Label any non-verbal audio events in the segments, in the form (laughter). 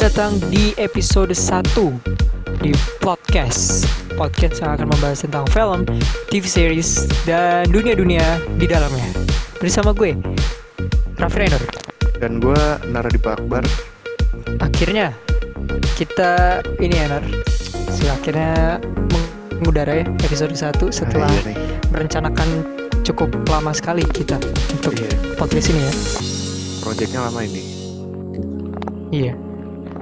Selamat datang di episode 1 di podcast. Podcast yang akan membahas tentang film, TV series, dan dunia-dunia di dalamnya. Bersama gue, Raffi Rainer Dan gue Naradipa Akbar Akhirnya, kita ini ya Nar. Akhirnya mengudara ya episode 1 setelah Ah, iya merencanakan cukup lama sekali kita untuk Iya. podcast ini ya. Projectnya lama ini. Iya.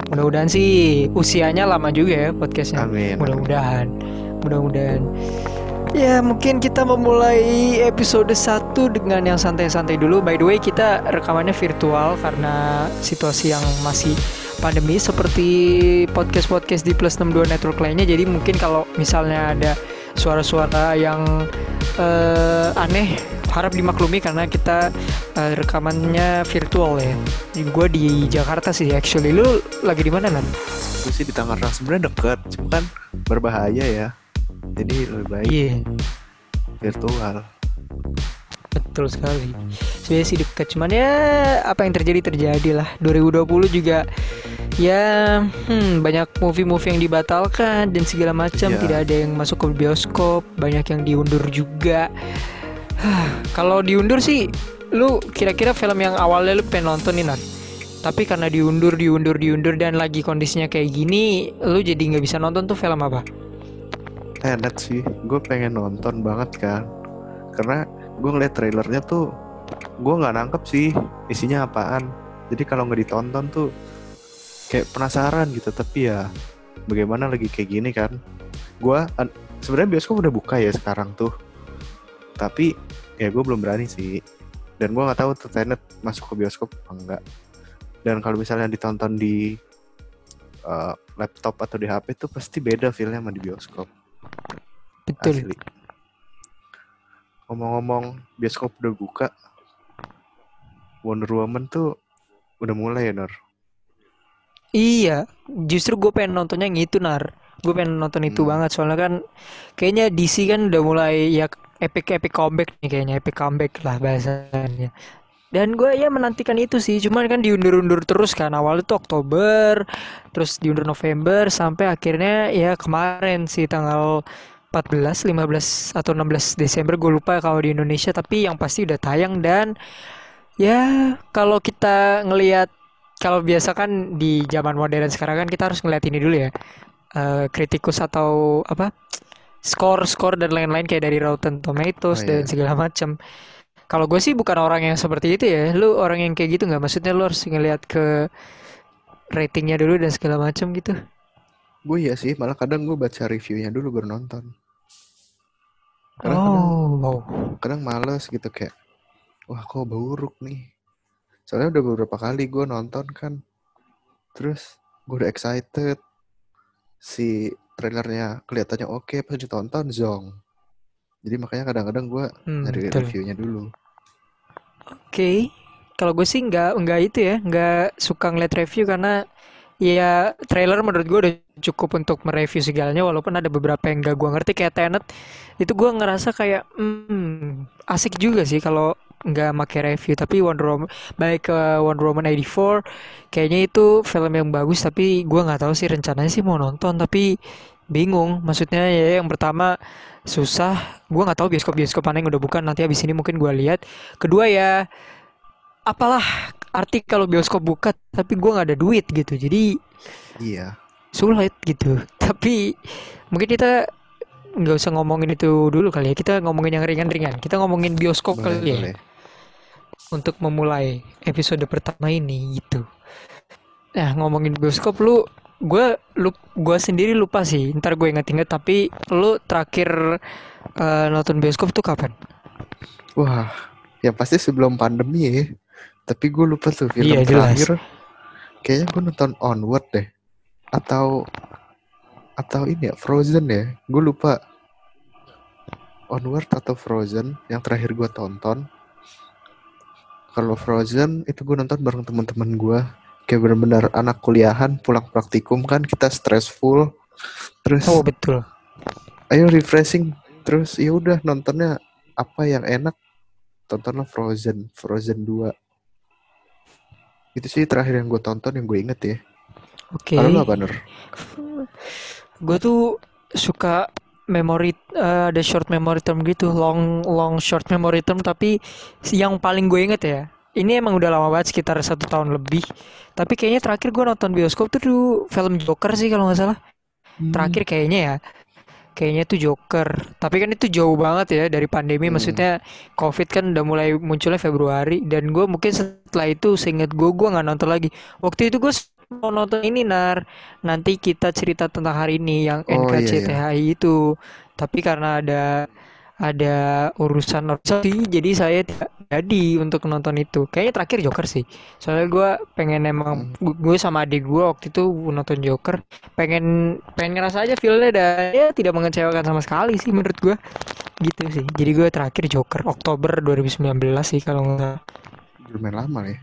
Mudah-mudahan sih usianya lama juga ya podcastnya. Amin. Mudah-mudahan. Mudah-mudahan. Ya mungkin kita memulai episode 1 dengan yang santai-santai dulu. By the way kita rekamannya virtual karena situasi yang masih pandemi seperti podcast-podcast di Plus 62 Network lainnya. Jadi mungkin kalau misalnya ada suara-suara yang eh, aneh harap dimaklumi karena kita eh, rekamannya virtual ya. Gue di Jakarta sih actually. Lu lagi di mana nan? Gue sih di Tangerang sebenarnya deket Cuma kan berbahaya ya Jadi lebih baik Iya. virtual Betul sekali. Sebenarnya sih dekat cuman ya apa yang terjadi terjadi lah. 2020 juga ya hmm, banyak movie-movie yang dibatalkan dan segala macam Iya. tidak ada yang masuk ke bioskop, banyak yang diundur juga. Kalau diundur sih lu kira-kira film yang awalnya lu pengen nonton nih. Tapi karena diundur, diundur, diundur dan lagi kondisinya kayak gini, lu jadi nggak bisa nonton tuh film apa? Tenet sih Gue pengen nonton banget kan Karena gue ngeliat trailernya tuh Gue nggak nangkep sih Isinya apaan Jadi kalau nggak ditonton tuh Kayak penasaran gitu Tapi ya Bagaimana lagi kayak gini kan Gue sebenarnya bioskop udah buka ya sekarang tuh Tapi Ya gue belum berani sih Dan gue nggak tahu tuh Tenet masuk ke bioskop apa enggak Dan kalau misalnya ditonton di eh, laptop atau di HP tuh pasti beda feelnya sama di bioskop Betul. Asli. Ngomong-ngomong bioskop udah buka. Wonder Woman tuh udah mulai ya, Nor? Iya, justru gue pengen nontonnya yang itu nar. Gue pengen nonton itu Hmm. banget soalnya kan kayaknya DC kan udah mulai ya epic epic comeback nih kayaknya epic comeback lah bahasanya. Dan gue ya menantikan itu sih, cuman kan diundur-undur terus kan awalnya tuh Oktober, terus diundur November sampai akhirnya ya kemarin sih tanggal 14, 15 atau 16 Desember gue lupa kalau di Indonesia tapi yang pasti udah tayang dan ya kalau kita ngelihat kalau biasa kan di zaman modern sekarang kan kita harus ngeliat ini dulu ya. Eh, kritikus atau apa? Skor skor dan lain-lain kayak dari Rotten Tomatoes Oh, dan iya. segala macam kalau gue sih bukan orang yang seperti itu ya. Lu orang yang kayak gitu nggak? Maksudnya lu harus ngeliat ke ratingnya dulu dan segala macam gitu. Gue ya sih, malah kadang gue baca reviewnya dulu baru nonton. Karena kadang, oh kadang males gitu kayak, wah kok buruk nih. Soalnya udah beberapa kali gue nonton kan. Terus gue udah excited. Si trailernya kelihatannya oke, pas ditonton zong. Jadi makanya kadang-kadang gue Hmm, nyari betul. reviewnya dulu. Oke, kalau gue sih nggak nggak itu ya, nggak suka ngeliat review karena ya trailer menurut gue udah cukup untuk mereview segalanya walaupun ada beberapa yang gak gue ngerti kayak Tenet itu gue ngerasa kayak hmm, asik juga sih kalau nggak make review tapi Wonder Woman baik ke Wonder Woman 84 kayaknya itu film yang bagus tapi gue nggak tahu sih rencananya sih mau nonton tapi bingung maksudnya ya yang pertama susah gue nggak tahu bioskop bioskop mana yang udah buka nanti habis ini mungkin gue lihat kedua ya apalah arti kalau bioskop buka tapi gue nggak ada duit gitu jadi Iya. sulit gitu (laughs) tapi mungkin kita nggak usah ngomongin itu dulu kali ya kita ngomongin yang ringan-ringan kita ngomongin bioskop Boleh, kali ya boleh. Untuk memulai episode pertama ini gitu nah ngomongin bioskop lu gue lu gue sendiri lupa sih ntar gue inget-inget tapi lu terakhir eh, nonton bioskop tuh kapan Wah, yang pasti sebelum pandemi ya. Tapi gue lupa tuh film Iya, jelas. terakhir. Kayaknya gue nonton Onward deh. Atau atau ini ya Frozen ya. Gue lupa. Onward atau Frozen yang terakhir gue tonton. Kalau Frozen itu gue nonton bareng teman-teman gue. Kayak bener-bener anak kuliahan pulang praktikum kan kita stressful. Terus oh betul ayo refreshing terus ya udah nontonnya apa yang enak tontonlah Frozen Frozen 2 itu sih terakhir yang gue tonton yang gue inget ya Oke. Kalau lu apa Nur? Gue tuh suka memory eh, ada short memory term gitu, long long short memory term tapi yang paling gue inget ya. Ini emang udah lama banget sekitar satu tahun lebih. Tapi kayaknya terakhir gue nonton bioskop tuh dulu film Joker sih kalau nggak salah. Terakhir kayaknya ya. Kayaknya tuh Joker. Tapi kan itu jauh banget ya dari pandemi. Hmm. Maksudnya COVID kan udah mulai munculnya Februari. Dan gue mungkin setelah itu seinget gue, gue nggak nonton lagi. Waktu itu gue mau nonton ini Nar. Nanti kita cerita tentang hari ini yang Oh iya iya. NKCTHI itu. Tapi karena ada ada urusan organisasi, jadi saya tidak jadi untuk nonton itu. Kayaknya terakhir Joker sih. Soalnya gue pengen emang Hmm. gue sama adik gue waktu itu nonton Joker pengen pengen ngerasa aja feelnya dan ya tidak mengecewakan sama sekali sih menurut gue gitu sih jadi gue terakhir Joker Oktober 2019 sih kalau nggak Lumayan lama ya.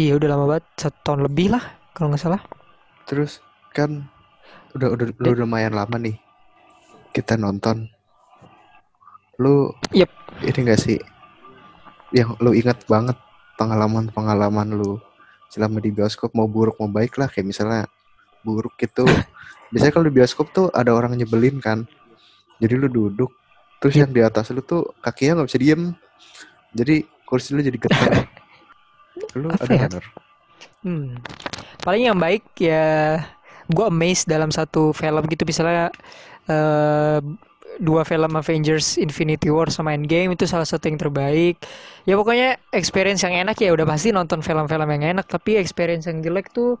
iya udah lama banget satu tahun lebih lah kalau nggak salah Terus kan udah udah lu Dan- lumayan lama nih kita nonton. Lu Yep. ini gak sih yang lu ingat banget pengalaman-pengalaman lu selama di bioskop mau buruk mau baik lah kayak misalnya buruk gitu. (laughs) Biasanya kalau di bioskop tuh ada orang nyebelin kan. Jadi lu duduk terus Yep. yang di atas lu tuh kakinya nggak bisa diem. Jadi kursi lu jadi getar. (laughs) lu Apa ada ya? hmm. Paling yang baik ya gue amazed dalam satu film gitu. Misalnya eh, dua film Avengers Infinity War sama Endgame itu salah satu yang terbaik. Ya pokoknya experience yang enak ya udah pasti nonton film-film yang enak. Tapi experience yang jelek tuh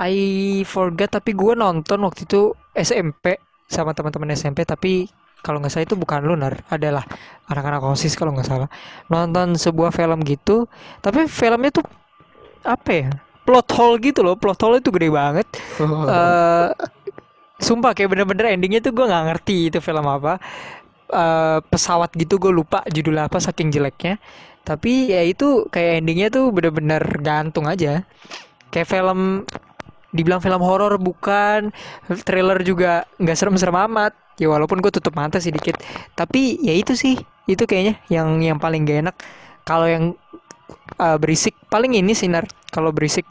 I forgot tapi gue nonton waktu itu SMP sama teman-teman SMP tapi kalau nggak salah itu bukan lunar. Adalah anak-anak osis kalau nggak salah. Nonton sebuah film gitu. Tapi filmnya tuh apa ya plot hole gitu loh. Plot hole itu gede banget. Eh sumpah kayak bener-bener endingnya tuh gue nggak ngerti itu film apa. Eh pesawat gitu gue lupa judul apa saking jeleknya. Tapi ya itu kayak endingnya tuh bener-bener gantung aja. Kayak film dibilang film horor bukan trailer juga nggak serem-serem amat. Ya walaupun gue tutup mata sih dikit tapi ya itu sih itu kayaknya yang yang paling gak enak. Kalau yang uh, berisik. Paling ini sinar kalau berisik.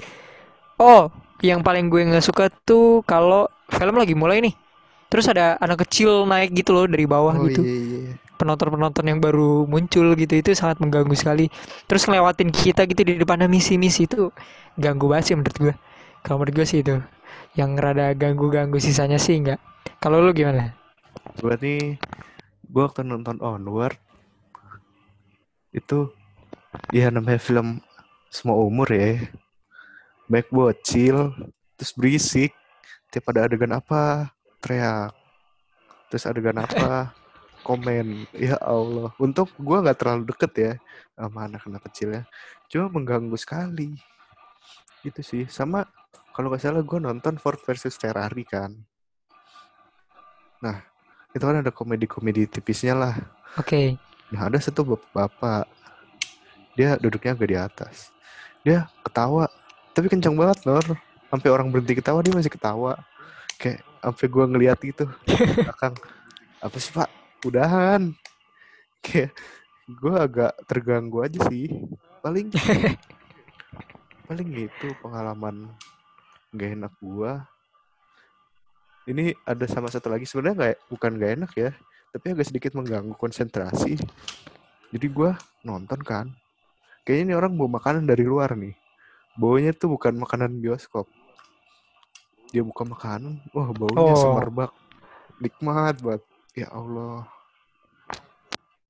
Oh yang paling gue nggak suka tuh kalau film lagi mulai nih. Terus ada anak kecil naik gitu loh dari bawah Oh gitu. iya iya. iya. penonton-penonton yang baru muncul gitu itu sangat mengganggu sekali. Terus ngelewatin kita gitu di depannya misi-misi itu ganggu banget sih menurut gue. Kalau menurut gue sih itu yang rada ganggu-ganggu sisanya sih enggak kalau lu gimana? Gue nih, gue waktu nonton Onward. Itu ya namanya film semua umur ya. Baik bocil, terus berisik. Tiap ada adegan apa, teriak. Terus adegan apa, (laughs) komen. Ya Allah. Untung gue nggak terlalu deket ya sama anak-anak kecil ya. Cuma mengganggu sekali. Gitu sih. Sama kalau nggak salah gue nonton Ford versus Ferrari kan. Nah, itu kan ada komedi-komedi tipisnya lah. oke Nah, ada satu bapak-bapak. Dia duduknya agak di atas. Dia ketawa, tapi kencang banget, Nor. Sampai orang berhenti ketawa, dia masih ketawa. Kayak sampai gua ngeliat gitu. Belakang. Apa sih, Pak? Udahan. Kayak gua agak terganggu aja sih. Paling (laughs) paling itu pengalaman gak enak gua. Ini ada sama satu lagi sebenarnya kayak bukan gak enak ya, tapi agak sedikit mengganggu konsentrasi. Jadi gua nonton kan, kayaknya ini orang bawa makanan dari luar nih. Baunya tuh bukan makanan bioskop. Dia buka makanan, wah baunya Oh. semerbak, nikmat banget. Ya Allah.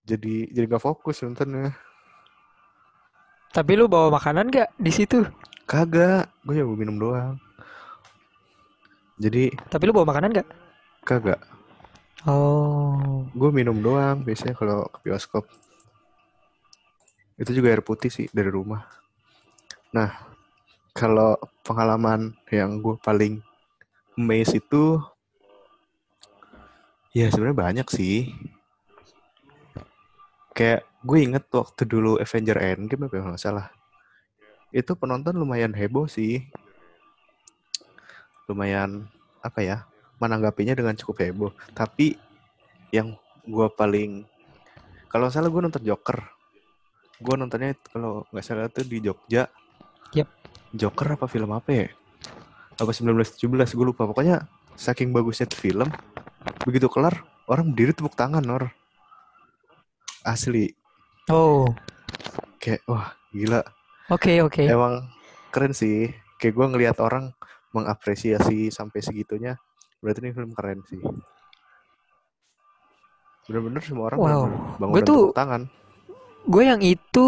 Jadi jadi nggak fokus nontonnya. tapi lu bawa makanan gak di situ Kagak, gue ya minum doang. Jadi tapi lu bawa makanan gak kagak, oh gue minum doang biasanya kalau ke bioskop. Itu juga air putih sih dari rumah. Nah, kalau pengalaman yang gue paling amazed itu ya sebenarnya banyak sih. Kayak gue inget waktu dulu Avenger Endgame apa ya, nggak salah. Itu penonton lumayan heboh sih. Lumayan apa ya? Menanggapinya dengan cukup heboh. Tapi yang gue paling kalau salah gue nonton Joker. Gue nontonnya kalau nggak salah tuh di Jogja. Yep. Joker apa film apa ya? apa 1917 gue lupa pokoknya saking bagusnya tuh film begitu kelar orang berdiri tepuk tangan Nor asli Oh, kayak wah gila oke oke. emang keren sih kayak gue ngelihat orang mengapresiasi sampai segitunya berarti ini film keren sih bener-bener semua orang Wow. bener-bener bangun Gua dan tuh- tepuk tangan Gue yang itu,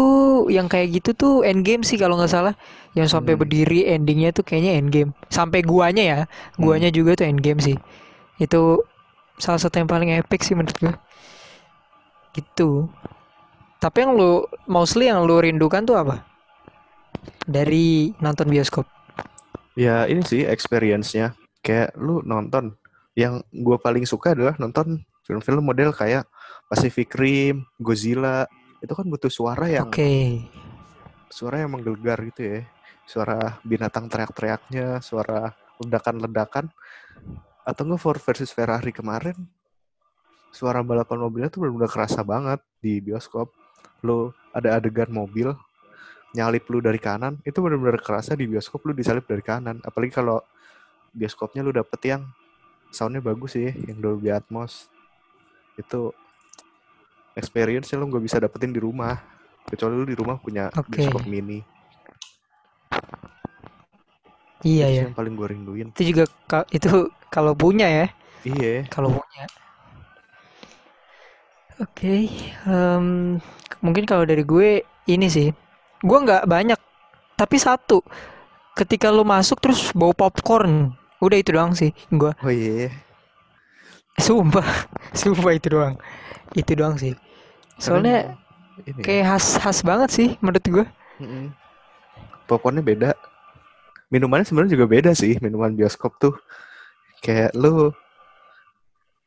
yang kayak gitu tuh Endgame sih kalau nggak salah. Yang sampai Hmm. berdiri endingnya tuh kayaknya Endgame. Sampai guanya ya, guanya juga tuh Endgame sih. Itu salah satu yang paling epic sih menurut gue. Gitu. Tapi yang lu mostly yang lu rindukan tuh apa? Dari nonton bioskop. Ya ini sih experience-nya kayak lu nonton yang gue paling suka adalah nonton film-film model kayak Pacific Rim, Godzilla itu kan butuh suara yang Oke. suara yang menggelegar gitu ya. Suara binatang teriak-teriaknya suara ledakan-ledakan. Atau enggak Ford versus Ferrari kemarin suara balapan mobilnya tuh benar-benar kerasa banget di bioskop. Lo ada adegan mobil nyalip lu dari kanan itu benar-benar kerasa di bioskop lu disalip dari kanan. Apalagi kalau bioskopnya lu dapet yang soundnya bagus sih yang Dolby Atmos. Itu experience lu nggak bisa dapetin di rumah kecuali lu di rumah punya Oke. bioskop mini Iya itu ya. yang paling gue rinduin Itu juga itu kalau punya ya. iya kalau punya. Oke, em, mungkin kalau dari gue ini sih, gue nggak banyak, tapi satu. Ketika lu masuk terus bau popcorn, udah itu doang sih, gue. oh iya Sumpah, (laughs) sumpah itu doang, itu doang sih. Soalnya Karena ini ya, kayak khas khas banget sih menurut gue. mm-mm. popcornnya beda. Minumannya sebenarnya juga beda sih minuman bioskop tuh. Kayak lu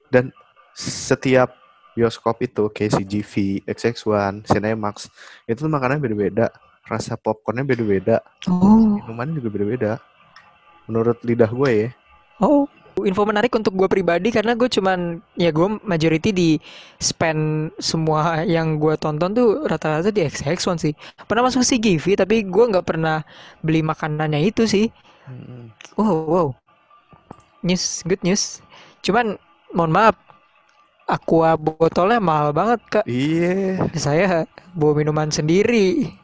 dan setiap bioskop itu kayak CGV, XX1, Cinemax itu tuh makanannya beda-beda. Rasa popcornnya beda-beda. Oh, minumannya juga beda-beda. Menurut lidah gue ya. Oh, info menarik untuk gue pribadi karena gue cuman ya gue majority di spend semua yang gue tonton tuh rata-rata di XX1 sih. Pernah masuk CGV tapi gue nggak pernah beli makanannya itu sih. Mm-mm. Wow, wow. News, good news. Cuman mohon maaf, aqua botolnya mahal banget kak. iya Saya bawa minuman sendiri.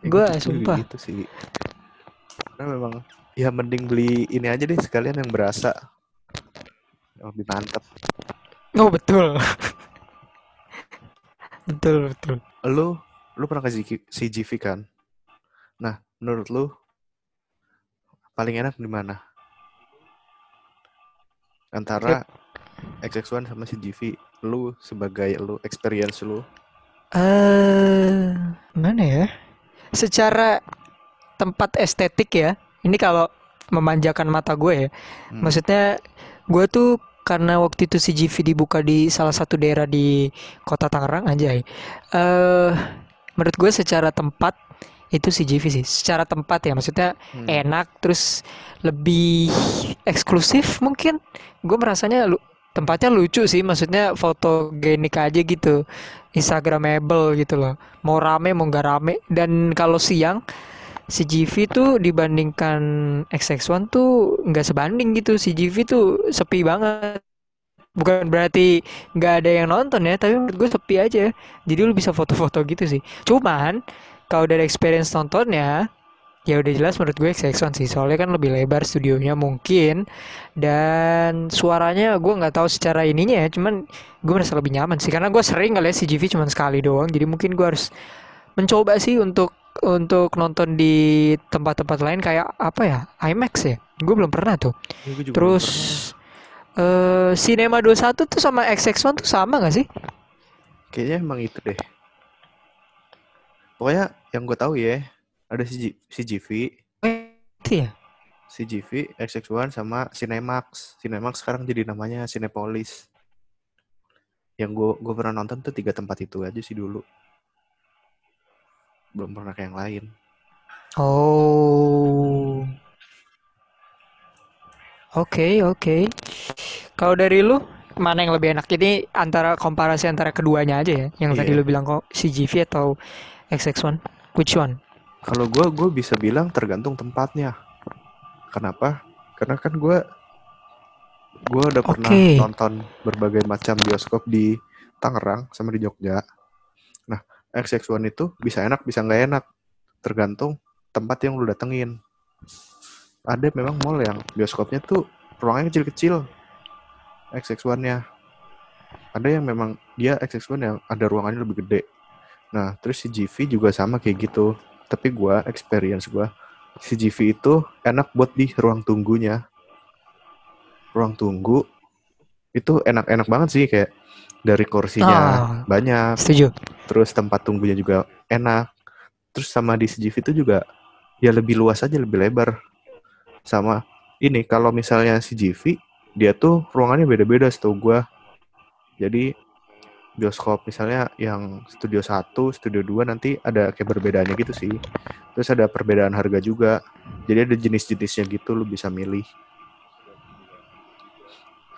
Ya, gitu- sumpah. gitu sih karena memang ya mending beli ini aja deh sekalian yang berasa lebih mantep Oh betul. (laughs) betul betul. lu lu pernah ke CG CGV kan nah menurut lu paling enak di mana antara XX1 sama CGV lu sebagai lu experience lu Eh, mana ya? Secara tempat estetik ya. Ini kalau memanjakan mata gue ya. Hmm. Maksudnya gue tuh karena waktu itu CGV dibuka di salah satu daerah di Kota Tangerang aja ya. Eh, menurut gue secara tempat itu CGV sih. Secara tempat ya, maksudnya Hmm. enak terus lebih eksklusif mungkin. Gue merasanya lu, tempatnya lucu sih, maksudnya fotogenik aja gitu. Instagramable gitu loh. Mau rame mau nggak rame dan kalau siang CGV tuh dibandingkan XX1 tuh nggak sebanding gitu. CGV tuh sepi banget. Bukan berarti nggak ada yang nonton ya, tapi menurut gue sepi aja. Jadi lu bisa foto-foto gitu sih. Cuman kalau dari experience nontonnya, ya udah jelas menurut gue XX1 sih. Soalnya kan lebih lebar studionya mungkin dan suaranya gue nggak tahu secara ininya ya. Cuman gue merasa lebih nyaman sih karena gue sering ngeliat CGV cuma sekali doang. Jadi mungkin gue harus mencoba sih untuk untuk nonton di tempat-tempat lain kayak apa ya IMAX ya. Gue belum pernah tuh. Ya, gua juga Terus eh Cinema 21 tuh sama XX1 tuh sama gak sih? kayaknya emang itu deh pokoknya yang gue tahu ya ada CG CGV Itu ya. CGV, XX1 sama Cinemax. Cinemax sekarang jadi namanya Cinepolis. Yang gue gue pernah nonton tuh tiga tempat itu aja sih dulu. Belum pernah ke yang lain. Oh. Oke, oke. Kalau dari lu mana yang lebih enak? Ini antara komparasi antara keduanya aja ya. Yang tadi Iya. lu bilang kok CGV atau XX1? Which one? Kalau gue gue bisa bilang tergantung tempatnya. Kenapa? karena kan gue gue udah pernah Oke. nonton berbagai macam bioskop di Tangerang sama di Jogja XX1 itu bisa enak bisa nggak enak. Tergantung tempat yang lu datengin. Ada memang mall yang bioskopnya tuh ruangnya kecil-kecil XX1-nya ada yang memang dia XX1 yang ada ruangannya lebih gede. Nah terus si GV juga sama kayak gitu. Tapi gua experience gua si GV itu enak buat di ruang tunggunya. Ruang tunggu itu enak-enak banget sih kayak dari kursinya Ah, banyak. setuju. terus tempat tunggunya juga enak. Terus sama di CGV itu juga ya lebih luas aja lebih lebar. Sama ini kalau misalnya CGV dia tuh ruangannya beda-beda setahu gua. Jadi bioskop misalnya yang studio 1, studio 2 nanti ada kayak perbedaannya gitu sih. Terus ada perbedaan harga juga. Jadi ada jenis-jenisnya gitu lu bisa milih.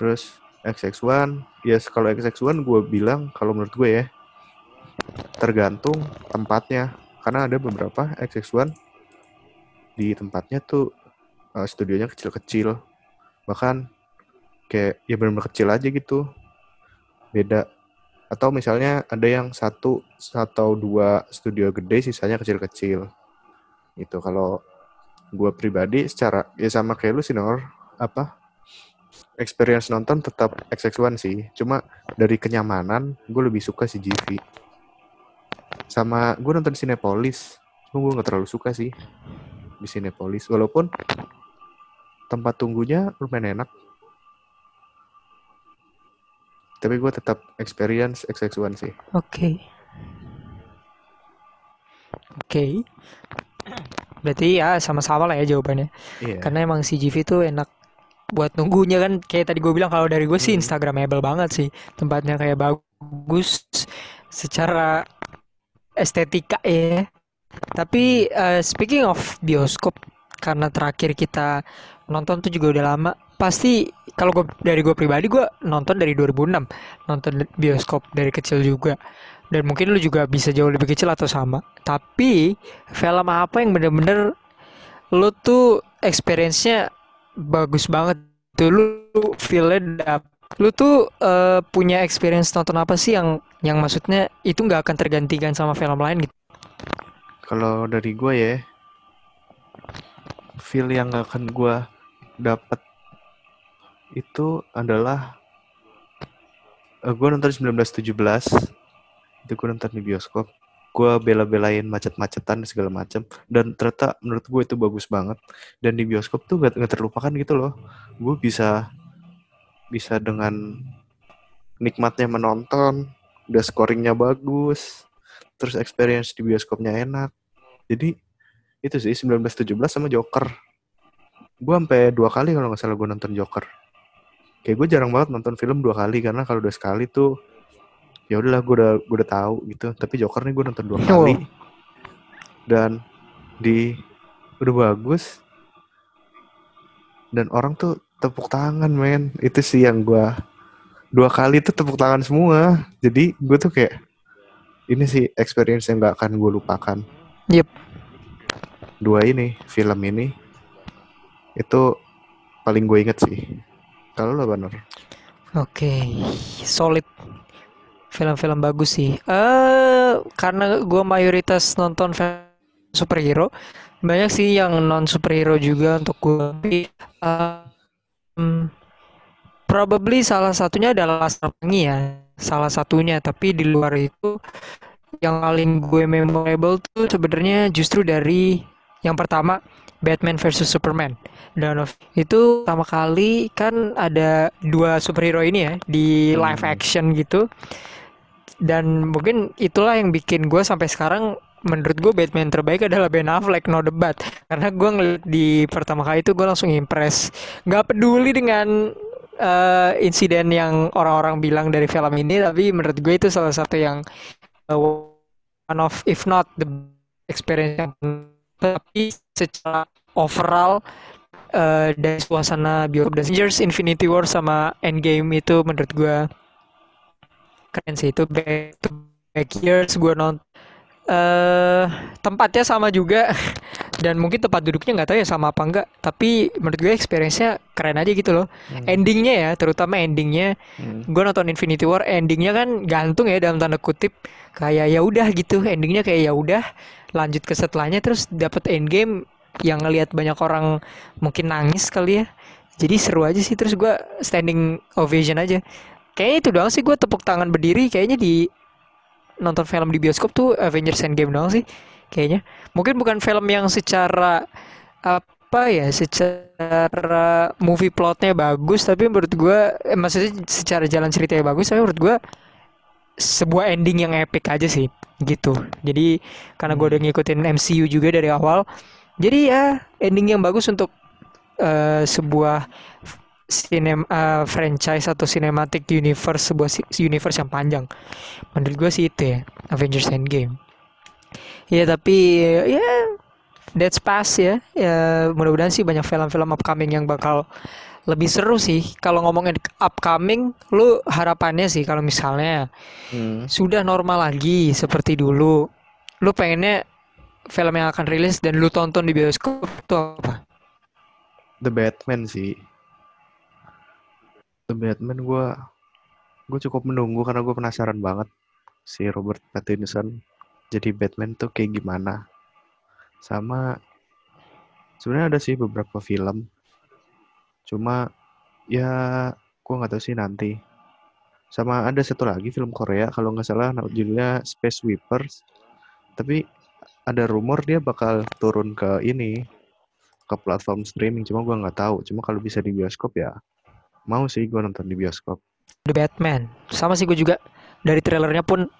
Terus XX1 ya kalau XX1 gue bilang kalau menurut gue ya tergantung tempatnya. Karena ada beberapa XX1 di tempatnya tuh eh, studionya kecil-kecil. Bahkan kayak ya benar-benar kecil aja gitu. Beda. Atau misalnya ada yang satu atau dua studio gede sisanya kecil-kecil. Itu kalau gue pribadi secara ya sama kayak lu sih Nor. Apa experience nonton tetap XX1 sih. Cuma dari kenyamanan gue lebih suka si GV sama gue nonton Cinepolis. Gue nggak terlalu suka sih di Cinepolis. Walaupun tempat tunggunya lumayan enak. Tapi gue tetap experience XX1 sih. Oke. Oke. Berarti ya sama-sama lah ya jawabannya. iya. Karena emang CGV itu enak buat nunggunya kan. Kayak tadi gue bilang kalau dari gue sih Hmm. Instagramable banget sih. Tempatnya kayak bagus secara estetika ya. Tapi eh, speaking of bioskop karena terakhir kita nonton tuh juga udah lama pasti kalau gue dari gue pribadi gue nonton dari 2006 nonton bioskop dari kecil juga. Dan mungkin lu juga bisa jauh lebih kecil atau sama. Tapi film apa yang bener-bener lu tuh experience-nya bagus banget. Tuh lu feel-nya dap- lu tuh eh, punya experience nonton apa sih yang yang maksudnya itu nggak akan tergantikan sama film lain gitu? Kalau dari gue ya feel yang gak akan gue dapet itu adalah eh, gue nonton 1917 itu gue nonton di bioskop gue bela-belain macet-macetan segala macam dan ternyata menurut gue itu bagus banget. Dan di bioskop tuh gak, gak terlupakan gitu loh. Gue bisa bisa dengan nikmatnya menonton udah scoringnya bagus terus experience di bioskopnya enak. Jadi itu sih 1917 sama Joker. Gue sampai dua kali kalau nggak salah gue nonton Joker. Kayak gue jarang banget nonton film dua kali karena kalau udah sekali tuh ya udahlah gue udah gue udah tahu gitu. Tapi Joker nih gue nonton dua kali. Dan di udah bagus. Dan orang tuh tepuk tangan men. Itu sih yang gue dua kali tuh tepuk tangan semua. Jadi gue tuh kayak ini sih experience yang gak akan gue lupakan. Yep. dua ini film ini itu paling gue inget sih. Kalau lo Banur? Oke, solid. Film-film bagus sih. Eh, karena gue mayoritas nonton film superhero, banyak sih yang non superhero juga untuk gue. Em, probably salah satunya adalah Laskar Pelangi ya, salah satunya. Tapi di luar itu, yang paling gue memorable tuh sebenarnya justru dari yang pertama Batman versus Superman. Dawn of itu pertama kali kan ada dua superhero ini ya di live Hmm. action gitu. Dan mungkin itulah yang bikin gue sampai sekarang menurut gue Batman terbaik adalah Ben Affleck no debat. Karena gue ngeliat di pertama kali itu gue langsung impress. Gak peduli dengan eh, insiden yang orang-orang bilang dari film ini, tapi menurut gue itu salah satu yang uh, one of if not the experience yang tapi secara overall eh, dari suasana bioskop Avengers Infinity War sama Endgame itu menurut gue keren sih itu back to back years gue nonton eh tempatnya sama juga. (laughs) Dan mungkin tempat duduknya nggak tahu ya sama apa enggak tapi menurut gue experience-nya keren aja gitu loh. Hmm. endingnya ya terutama endingnya Hmm. gue nonton Infinity War endingnya kan gantung ya dalam tanda kutip. Kayak ya udah gitu endingnya kayak ya udah lanjut ke setelahnya terus dapat endgame yang ngelihat banyak orang mungkin nangis kali ya. Jadi seru aja sih terus gue standing ovation aja kayaknya itu doang sih gue tepuk tangan berdiri kayaknya di nonton film di bioskop tuh Avengers Endgame doang sih kayaknya. Mungkin bukan film yang secara apa ya secara movie plotnya bagus tapi menurut gue eh, maksudnya secara jalan ceritanya bagus tapi menurut gue sebuah ending yang epic aja sih gitu. Jadi karena gue udah ngikutin MCU juga dari awal jadi ya ending yang bagus untuk eh, sebuah sinem eh, franchise atau cinematic universe sebuah universe yang panjang. Menurut gue sih itu ya Avengers Endgame. Ya tapi ya that's past ya. Ya mudah-mudahan sih banyak film-film upcoming yang bakal lebih seru sih. Kalau ngomongin upcoming lu harapannya sih kalau misalnya Hmm. sudah normal lagi seperti dulu lu pengennya film yang akan rilis dan lu tonton di bioskop tuh apa? The Batman sih. The Batman gue gue cukup menunggu karena gue penasaran banget si Robert Pattinson jadi Batman tuh kayak gimana. Sama sebenarnya ada sih beberapa film. Cuma ya gue nggak tahu sih nanti. Sama ada satu lagi film Korea kalau nggak salah judulnya Space Sweepers. Tapi ada rumor dia bakal turun ke ini ke platform streaming cuma gua nggak tahu cuma kalau bisa di bioskop ya mau sih gua nonton di bioskop. The Batman. Sama sih gue juga. Dari trailernya pun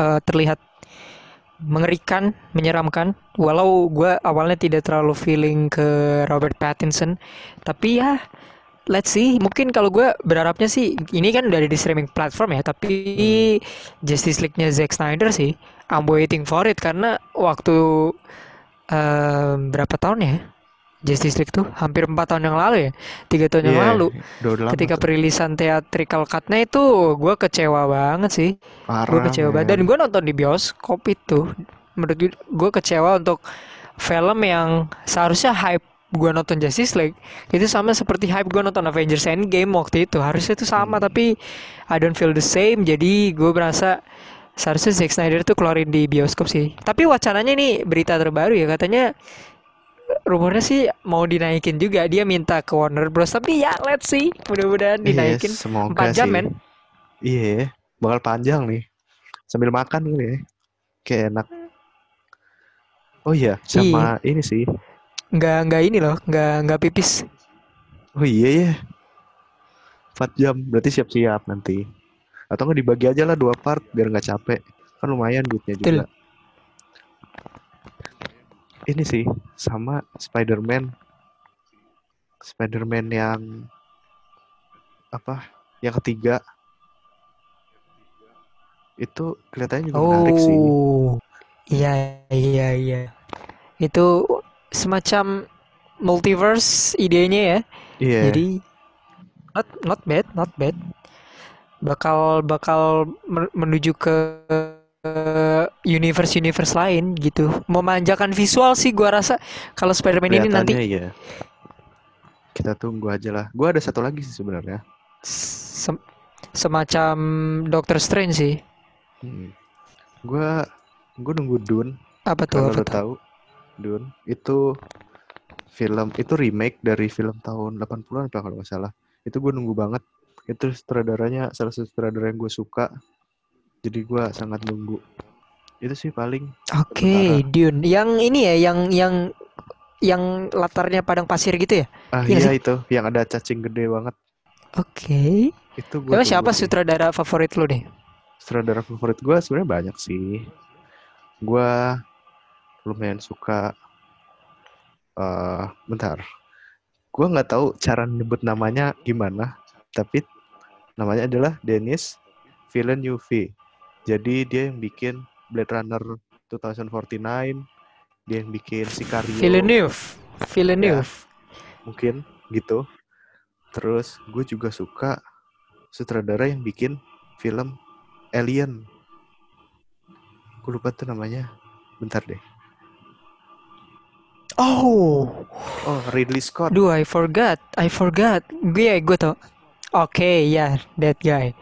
eh, terlihat mengerikan menyeramkan. Walau gue awalnya tidak terlalu feeling ke Robert Pattinson. Tapi ya let's see. Mungkin kalau gue berharapnya sih ini kan udah ada di streaming platform ya tapi Justice League-nya Zack Snyder sih. I'm waiting for it. Karena waktu eh, berapa tahun ya Justice League tuh hampir empat tahun yang lalu ya? Tiga tahun yang Iya, lalu. ketika tuh. perilisan theatrical cut-nya itu gue kecewa banget sih. Gue kecewa banget. Dan gue nonton di bioskop itu. Menurut gue kecewa untuk film yang seharusnya hype gue nonton Justice League itu sama seperti hype gue nonton Avengers Endgame waktu itu. Harusnya itu sama Hmm. tapi I don't feel the same. Jadi gue merasa seharusnya Zack Snyder tuh keluarin di bioskop sih. Tapi wacananya nih berita terbaru ya katanya rumornya sih mau dinaikin juga. Dia minta ke Warner Bros. Tapi ya let's see. Mudah-mudahan Iya, dinaikin. semoga 4 jam sih. men. Iya bakal panjang nih. Sambil makan kali ya. Kayak enak. Oh iya sama ini sih. Nggak nggak ini loh. Nggak nggak pipis. Oh iya ya 4 jam. Berarti siap-siap nanti. Atau nggak dibagi aja lah dua part biar nggak capek. Kan lumayan duitnya Betul. Ini sih sama Spider-Man. Spider-Man yang apa yang ketiga. Itu kelihatannya juga menarik sih. oh iya iya iya. Itu semacam multiverse idenya ya. Iya. Jadi not not bad not bad. Bakal bakal men- menuju ke universe universe lain gitu memanjakan visual sih gua rasa kalau Spider-Man ini nanti iya kita tunggu aja lah gua ada satu lagi sih sebenarnya sem- semacam Doctor Strange sih Hmm. Gua gua nunggu Dune apa tuh kalau tahu Dune itu film itu remake dari film tahun 80-an apa kalau nggak salah. Itu gue nunggu banget. Itu sutradaranya salah satu sutradara yang gue suka. Jadi gua sangat nunggu. Itu sih paling Oke, sementara. Dune. Yang ini ya, yang yang yang latarnya padang pasir gitu ya? Ah Iya iya sih. itu yang ada cacing gede banget. Oke. Itu gue Emang siapa sutradara favorit lu nih? Sutradara favorit gue sebenarnya banyak sih. Gua lumayan suka eh bentar. Gua nggak tahu cara nyebut namanya gimana, tapi namanya adalah Denis Villeneuve. Jadi dia yang bikin Blade Runner 2049, dia yang bikin Sicario, Villeneuve. ya Villeneuve. mungkin gitu. Terus gue juga suka sutradara yang bikin film Alien. Gue lupa tuh namanya. Bentar deh. Oh, Oh, Ridley Scott. duh, I forgot, I forgot. Gue, gue tau. Oke, ya, that guy.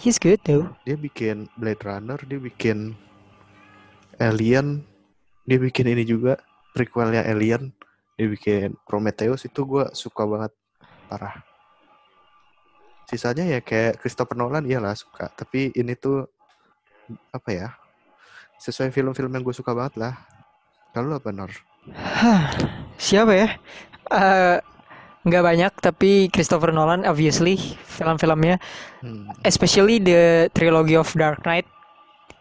He's good though. Dia bikin Blade Runner, dia bikin Alien, dia bikin ini juga prequelnya Alien, dia bikin Prometheus itu gue suka banget parah. Sisanya ya kayak Christopher Nolan iyalah suka, tapi ini tuh apa ya? Sesuai film-film yang gue suka banget lah. Kalau apa Nor? Hah, siapa ya? Eh, nggak banyak, tapi Christopher Nolan, obviously, film-filmnya, Hmm. especially the trilogy of Dark Knight.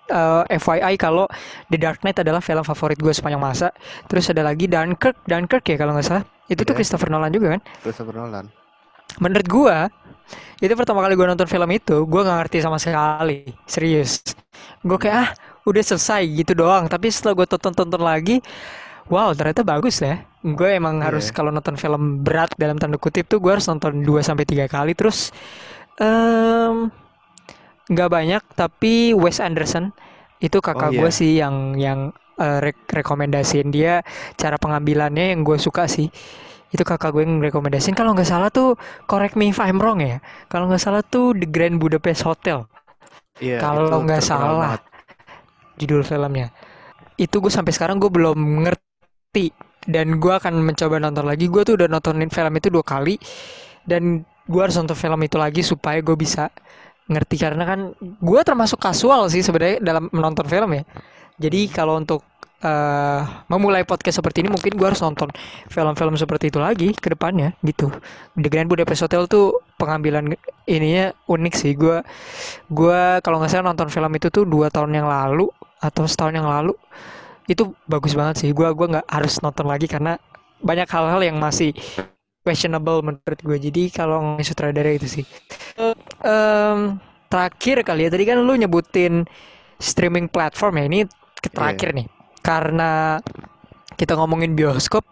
Eh, FYI kalau The Dark Knight adalah film favorit gue sepanjang masa. Terus ada lagi Dunkirk, Dunkirk ya kalau nggak salah. Itu tuh Iya. Christopher Nolan juga kan? Christopher Nolan. Menurut gua itu pertama kali gua nonton film itu, gua nggak ngerti sama sekali, serius. Gue kayak ah udah selesai gitu doang. Tapi setelah gue tonton-tonton lagi, wow ternyata bagus ya. Gue emang Iya. harus kalau nonton film berat dalam tanda kutip tuh gue harus nonton 2 sampai tiga kali. Terus nggak banyak, tapi Wes Anderson itu kakak Oh, gue iya. sih yang yang eh, rek- rekomendasiin dia cara pengambilannya yang gue suka sih itu kakak gue yang rekomendasiin kalau nggak salah tuh correct me if I'm wrong ya kalau nggak salah tuh The Grand Budapest Hotel Iya, Kalau nggak salah. banget. judul filmnya itu gue sampai sekarang gue belum ngerti dan gue akan mencoba nonton lagi. Gue tuh udah nontonin film itu dua kali. Dan gue harus nonton film itu lagi supaya gue bisa ngerti. Karena kan gue termasuk kasual sih sebenarnya dalam menonton film ya. Jadi kalau untuk eh, memulai podcast seperti ini mungkin gue harus nonton film-film seperti itu lagi ke depannya gitu. The Grand Budapest Hotel tuh pengambilan ininya unik sih. Gue gue kalau nggak salah nonton film itu tuh dua tahun yang lalu atau setahun yang lalu itu bagus banget sih. Gue gua nggak harus nonton lagi karena banyak hal-hal yang masih questionable menurut gue jadi kalau ngomongin sutradara itu sih. Eh, em, terakhir kali ya tadi kan lu nyebutin streaming platform ya ini terakhir nih. Karena kita ngomongin bioskop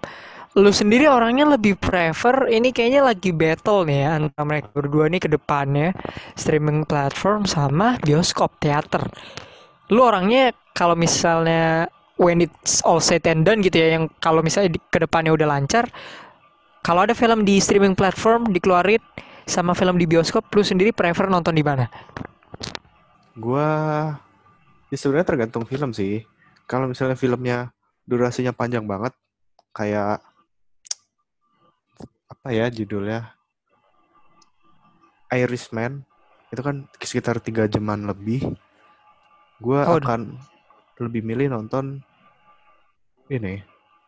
lu sendiri orangnya lebih prefer ini kayaknya lagi battle nih ya antara mereka berdua nih ke depannya streaming platform sama bioskop teater. Lu orangnya kalau misalnya when it's all said and done gitu ya yang kalau misalnya di, ke depannya udah lancar kalau ada film di streaming platform dikeluarin sama film di bioskop lu sendiri prefer nonton di mana Gua ya sebenarnya tergantung film sih. Kalau misalnya filmnya durasinya panjang banget, kayak apa ya judulnya? Irishman itu kan sekitar tiga jaman lebih. Gua Oh. akan lebih milih nonton ini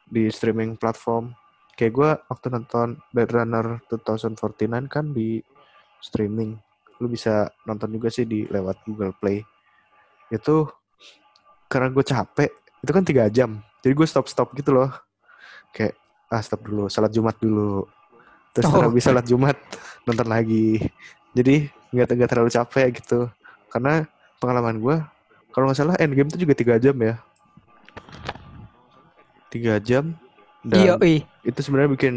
di streaming platform. Kayak gua waktu nonton Blade Runner 2049 kan di streaming. Lu bisa nonton juga sih di lewat Google Play. Itu karena gue capek itu kan tiga jam. Jadi gue stop stop gitu loh. Kayak ah stop dulu salat Jumat dulu. Terus Oh. habis salat Jumat nonton lagi. Jadi nggak nggak terlalu capek gitu. Karena pengalaman gue kalau nggak salah Endgame itu juga tiga jam ya? Tiga jam iya dan ih. itu sebenarnya bikin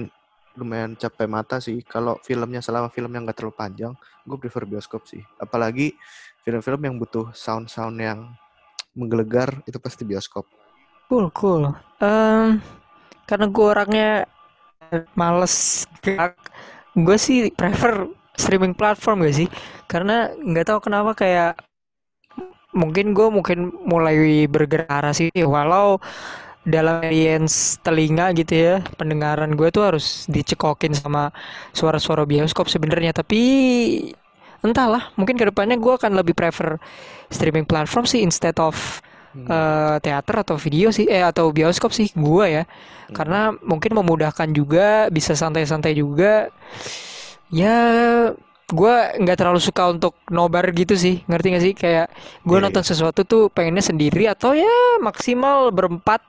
lumayan capek mata sih. Kalau filmnya selama film yang gak terlalu panjang gue prefer bioskop sih. Apalagi film-film yang butuh sound-sound yang menggelegar itu pasti bioskop. Cool cool. Em, karena gue orangnya males gue sih prefer streaming platform gak sih? Karena nggak tahu kenapa kayak mungkin gue mungkin mulai bergerak arah sih walau dalam audience telinga gitu ya pendengaran gue tuh harus dicekokin sama suara-suara bioskop sebenarnya. Tapi entahlah mungkin ke depannya gue akan lebih prefer streaming platform sih instead of Hmm. eh, teater atau video sih eh atau bioskop sih gue ya. Karena mungkin memudahkan juga bisa santai-santai juga. Ya gue nggak terlalu suka untuk nobar gitu sih. Ngerti gak sih? Kayak gue Iya, nonton sesuatu tuh pengennya sendiri atau ya maksimal berempat.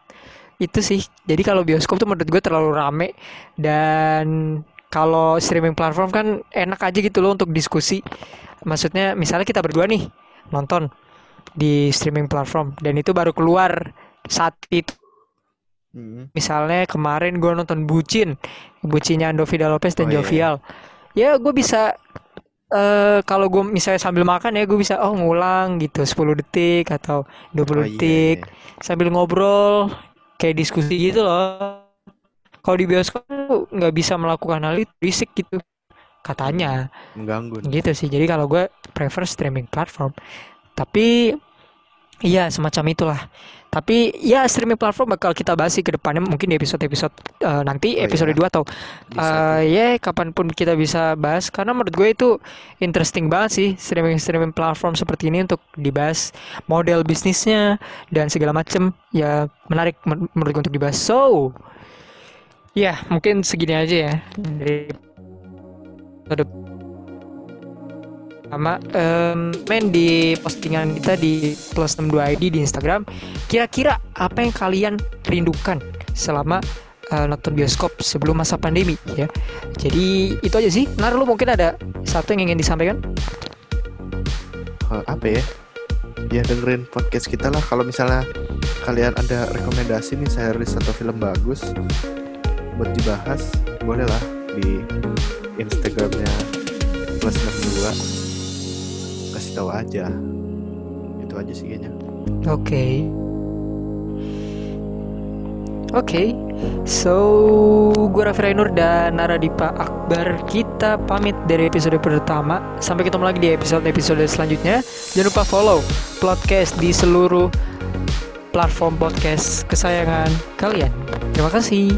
Itu sih. Jadi kalau bioskop tuh menurut gue terlalu rame. Dan kalau streaming platform kan enak aja gitu loh untuk diskusi. Maksudnya misalnya kita berdua nih nonton di streaming platform dan itu baru keluar saat itu. Hmm. misalnya kemarin gue nonton Bucin. Bucinnya Andovida Lopez dan Oh, iya, Jovial. Ya gue bisa eh kalau gue misalnya sambil makan ya gue bisa oh ngulang gitu 10 detik atau 20 Oh, iya, detik iya. sambil ngobrol kayak diskusi gitu loh. Kalau di bioskop nggak bisa melakukan hal itu berisik gitu katanya. Mengganggu. Gitu sih jadi kalau gue prefer streaming platform. Tapi iya semacam itulah. Tapi ya streaming platform bakal kita bahas sih ke depannya mungkin di episode-episode eh, nanti Oh, episode iya. 2 atau eh tuh. ya kapan pun kita bisa bahas. Karena menurut gue itu interesting banget sih streaming streaming platform seperti ini untuk dibahas model bisnisnya dan segala macem. Ya menarik men- menurut gue untuk dibahas. So ya mungkin segini aja ya. Dari sama em, main di postingan kita di plus 62 ID di Instagram kira-kira apa yang kalian rindukan selama eh, nonton bioskop sebelum masa pandemi ya? Jadi itu aja sih. Nar lu mungkin ada satu yang ingin disampaikan? Eh, apa ya? Ya dengerin podcast kita lah. Kalau misalnya kalian ada rekomendasi nih series atau film bagus buat dibahas boleh lah di Instagramnya plus 62 kasih tahu aja. Itu aja sih kayaknya. Oke. Oke. So gue Raffi Rainur dan Naradipa Akbar. Kita pamit dari episode pertama. Sampai ketemu lagi di episode-episode selanjutnya. Jangan lupa follow podcast di seluruh platform podcast kesayangan kalian. Terima kasih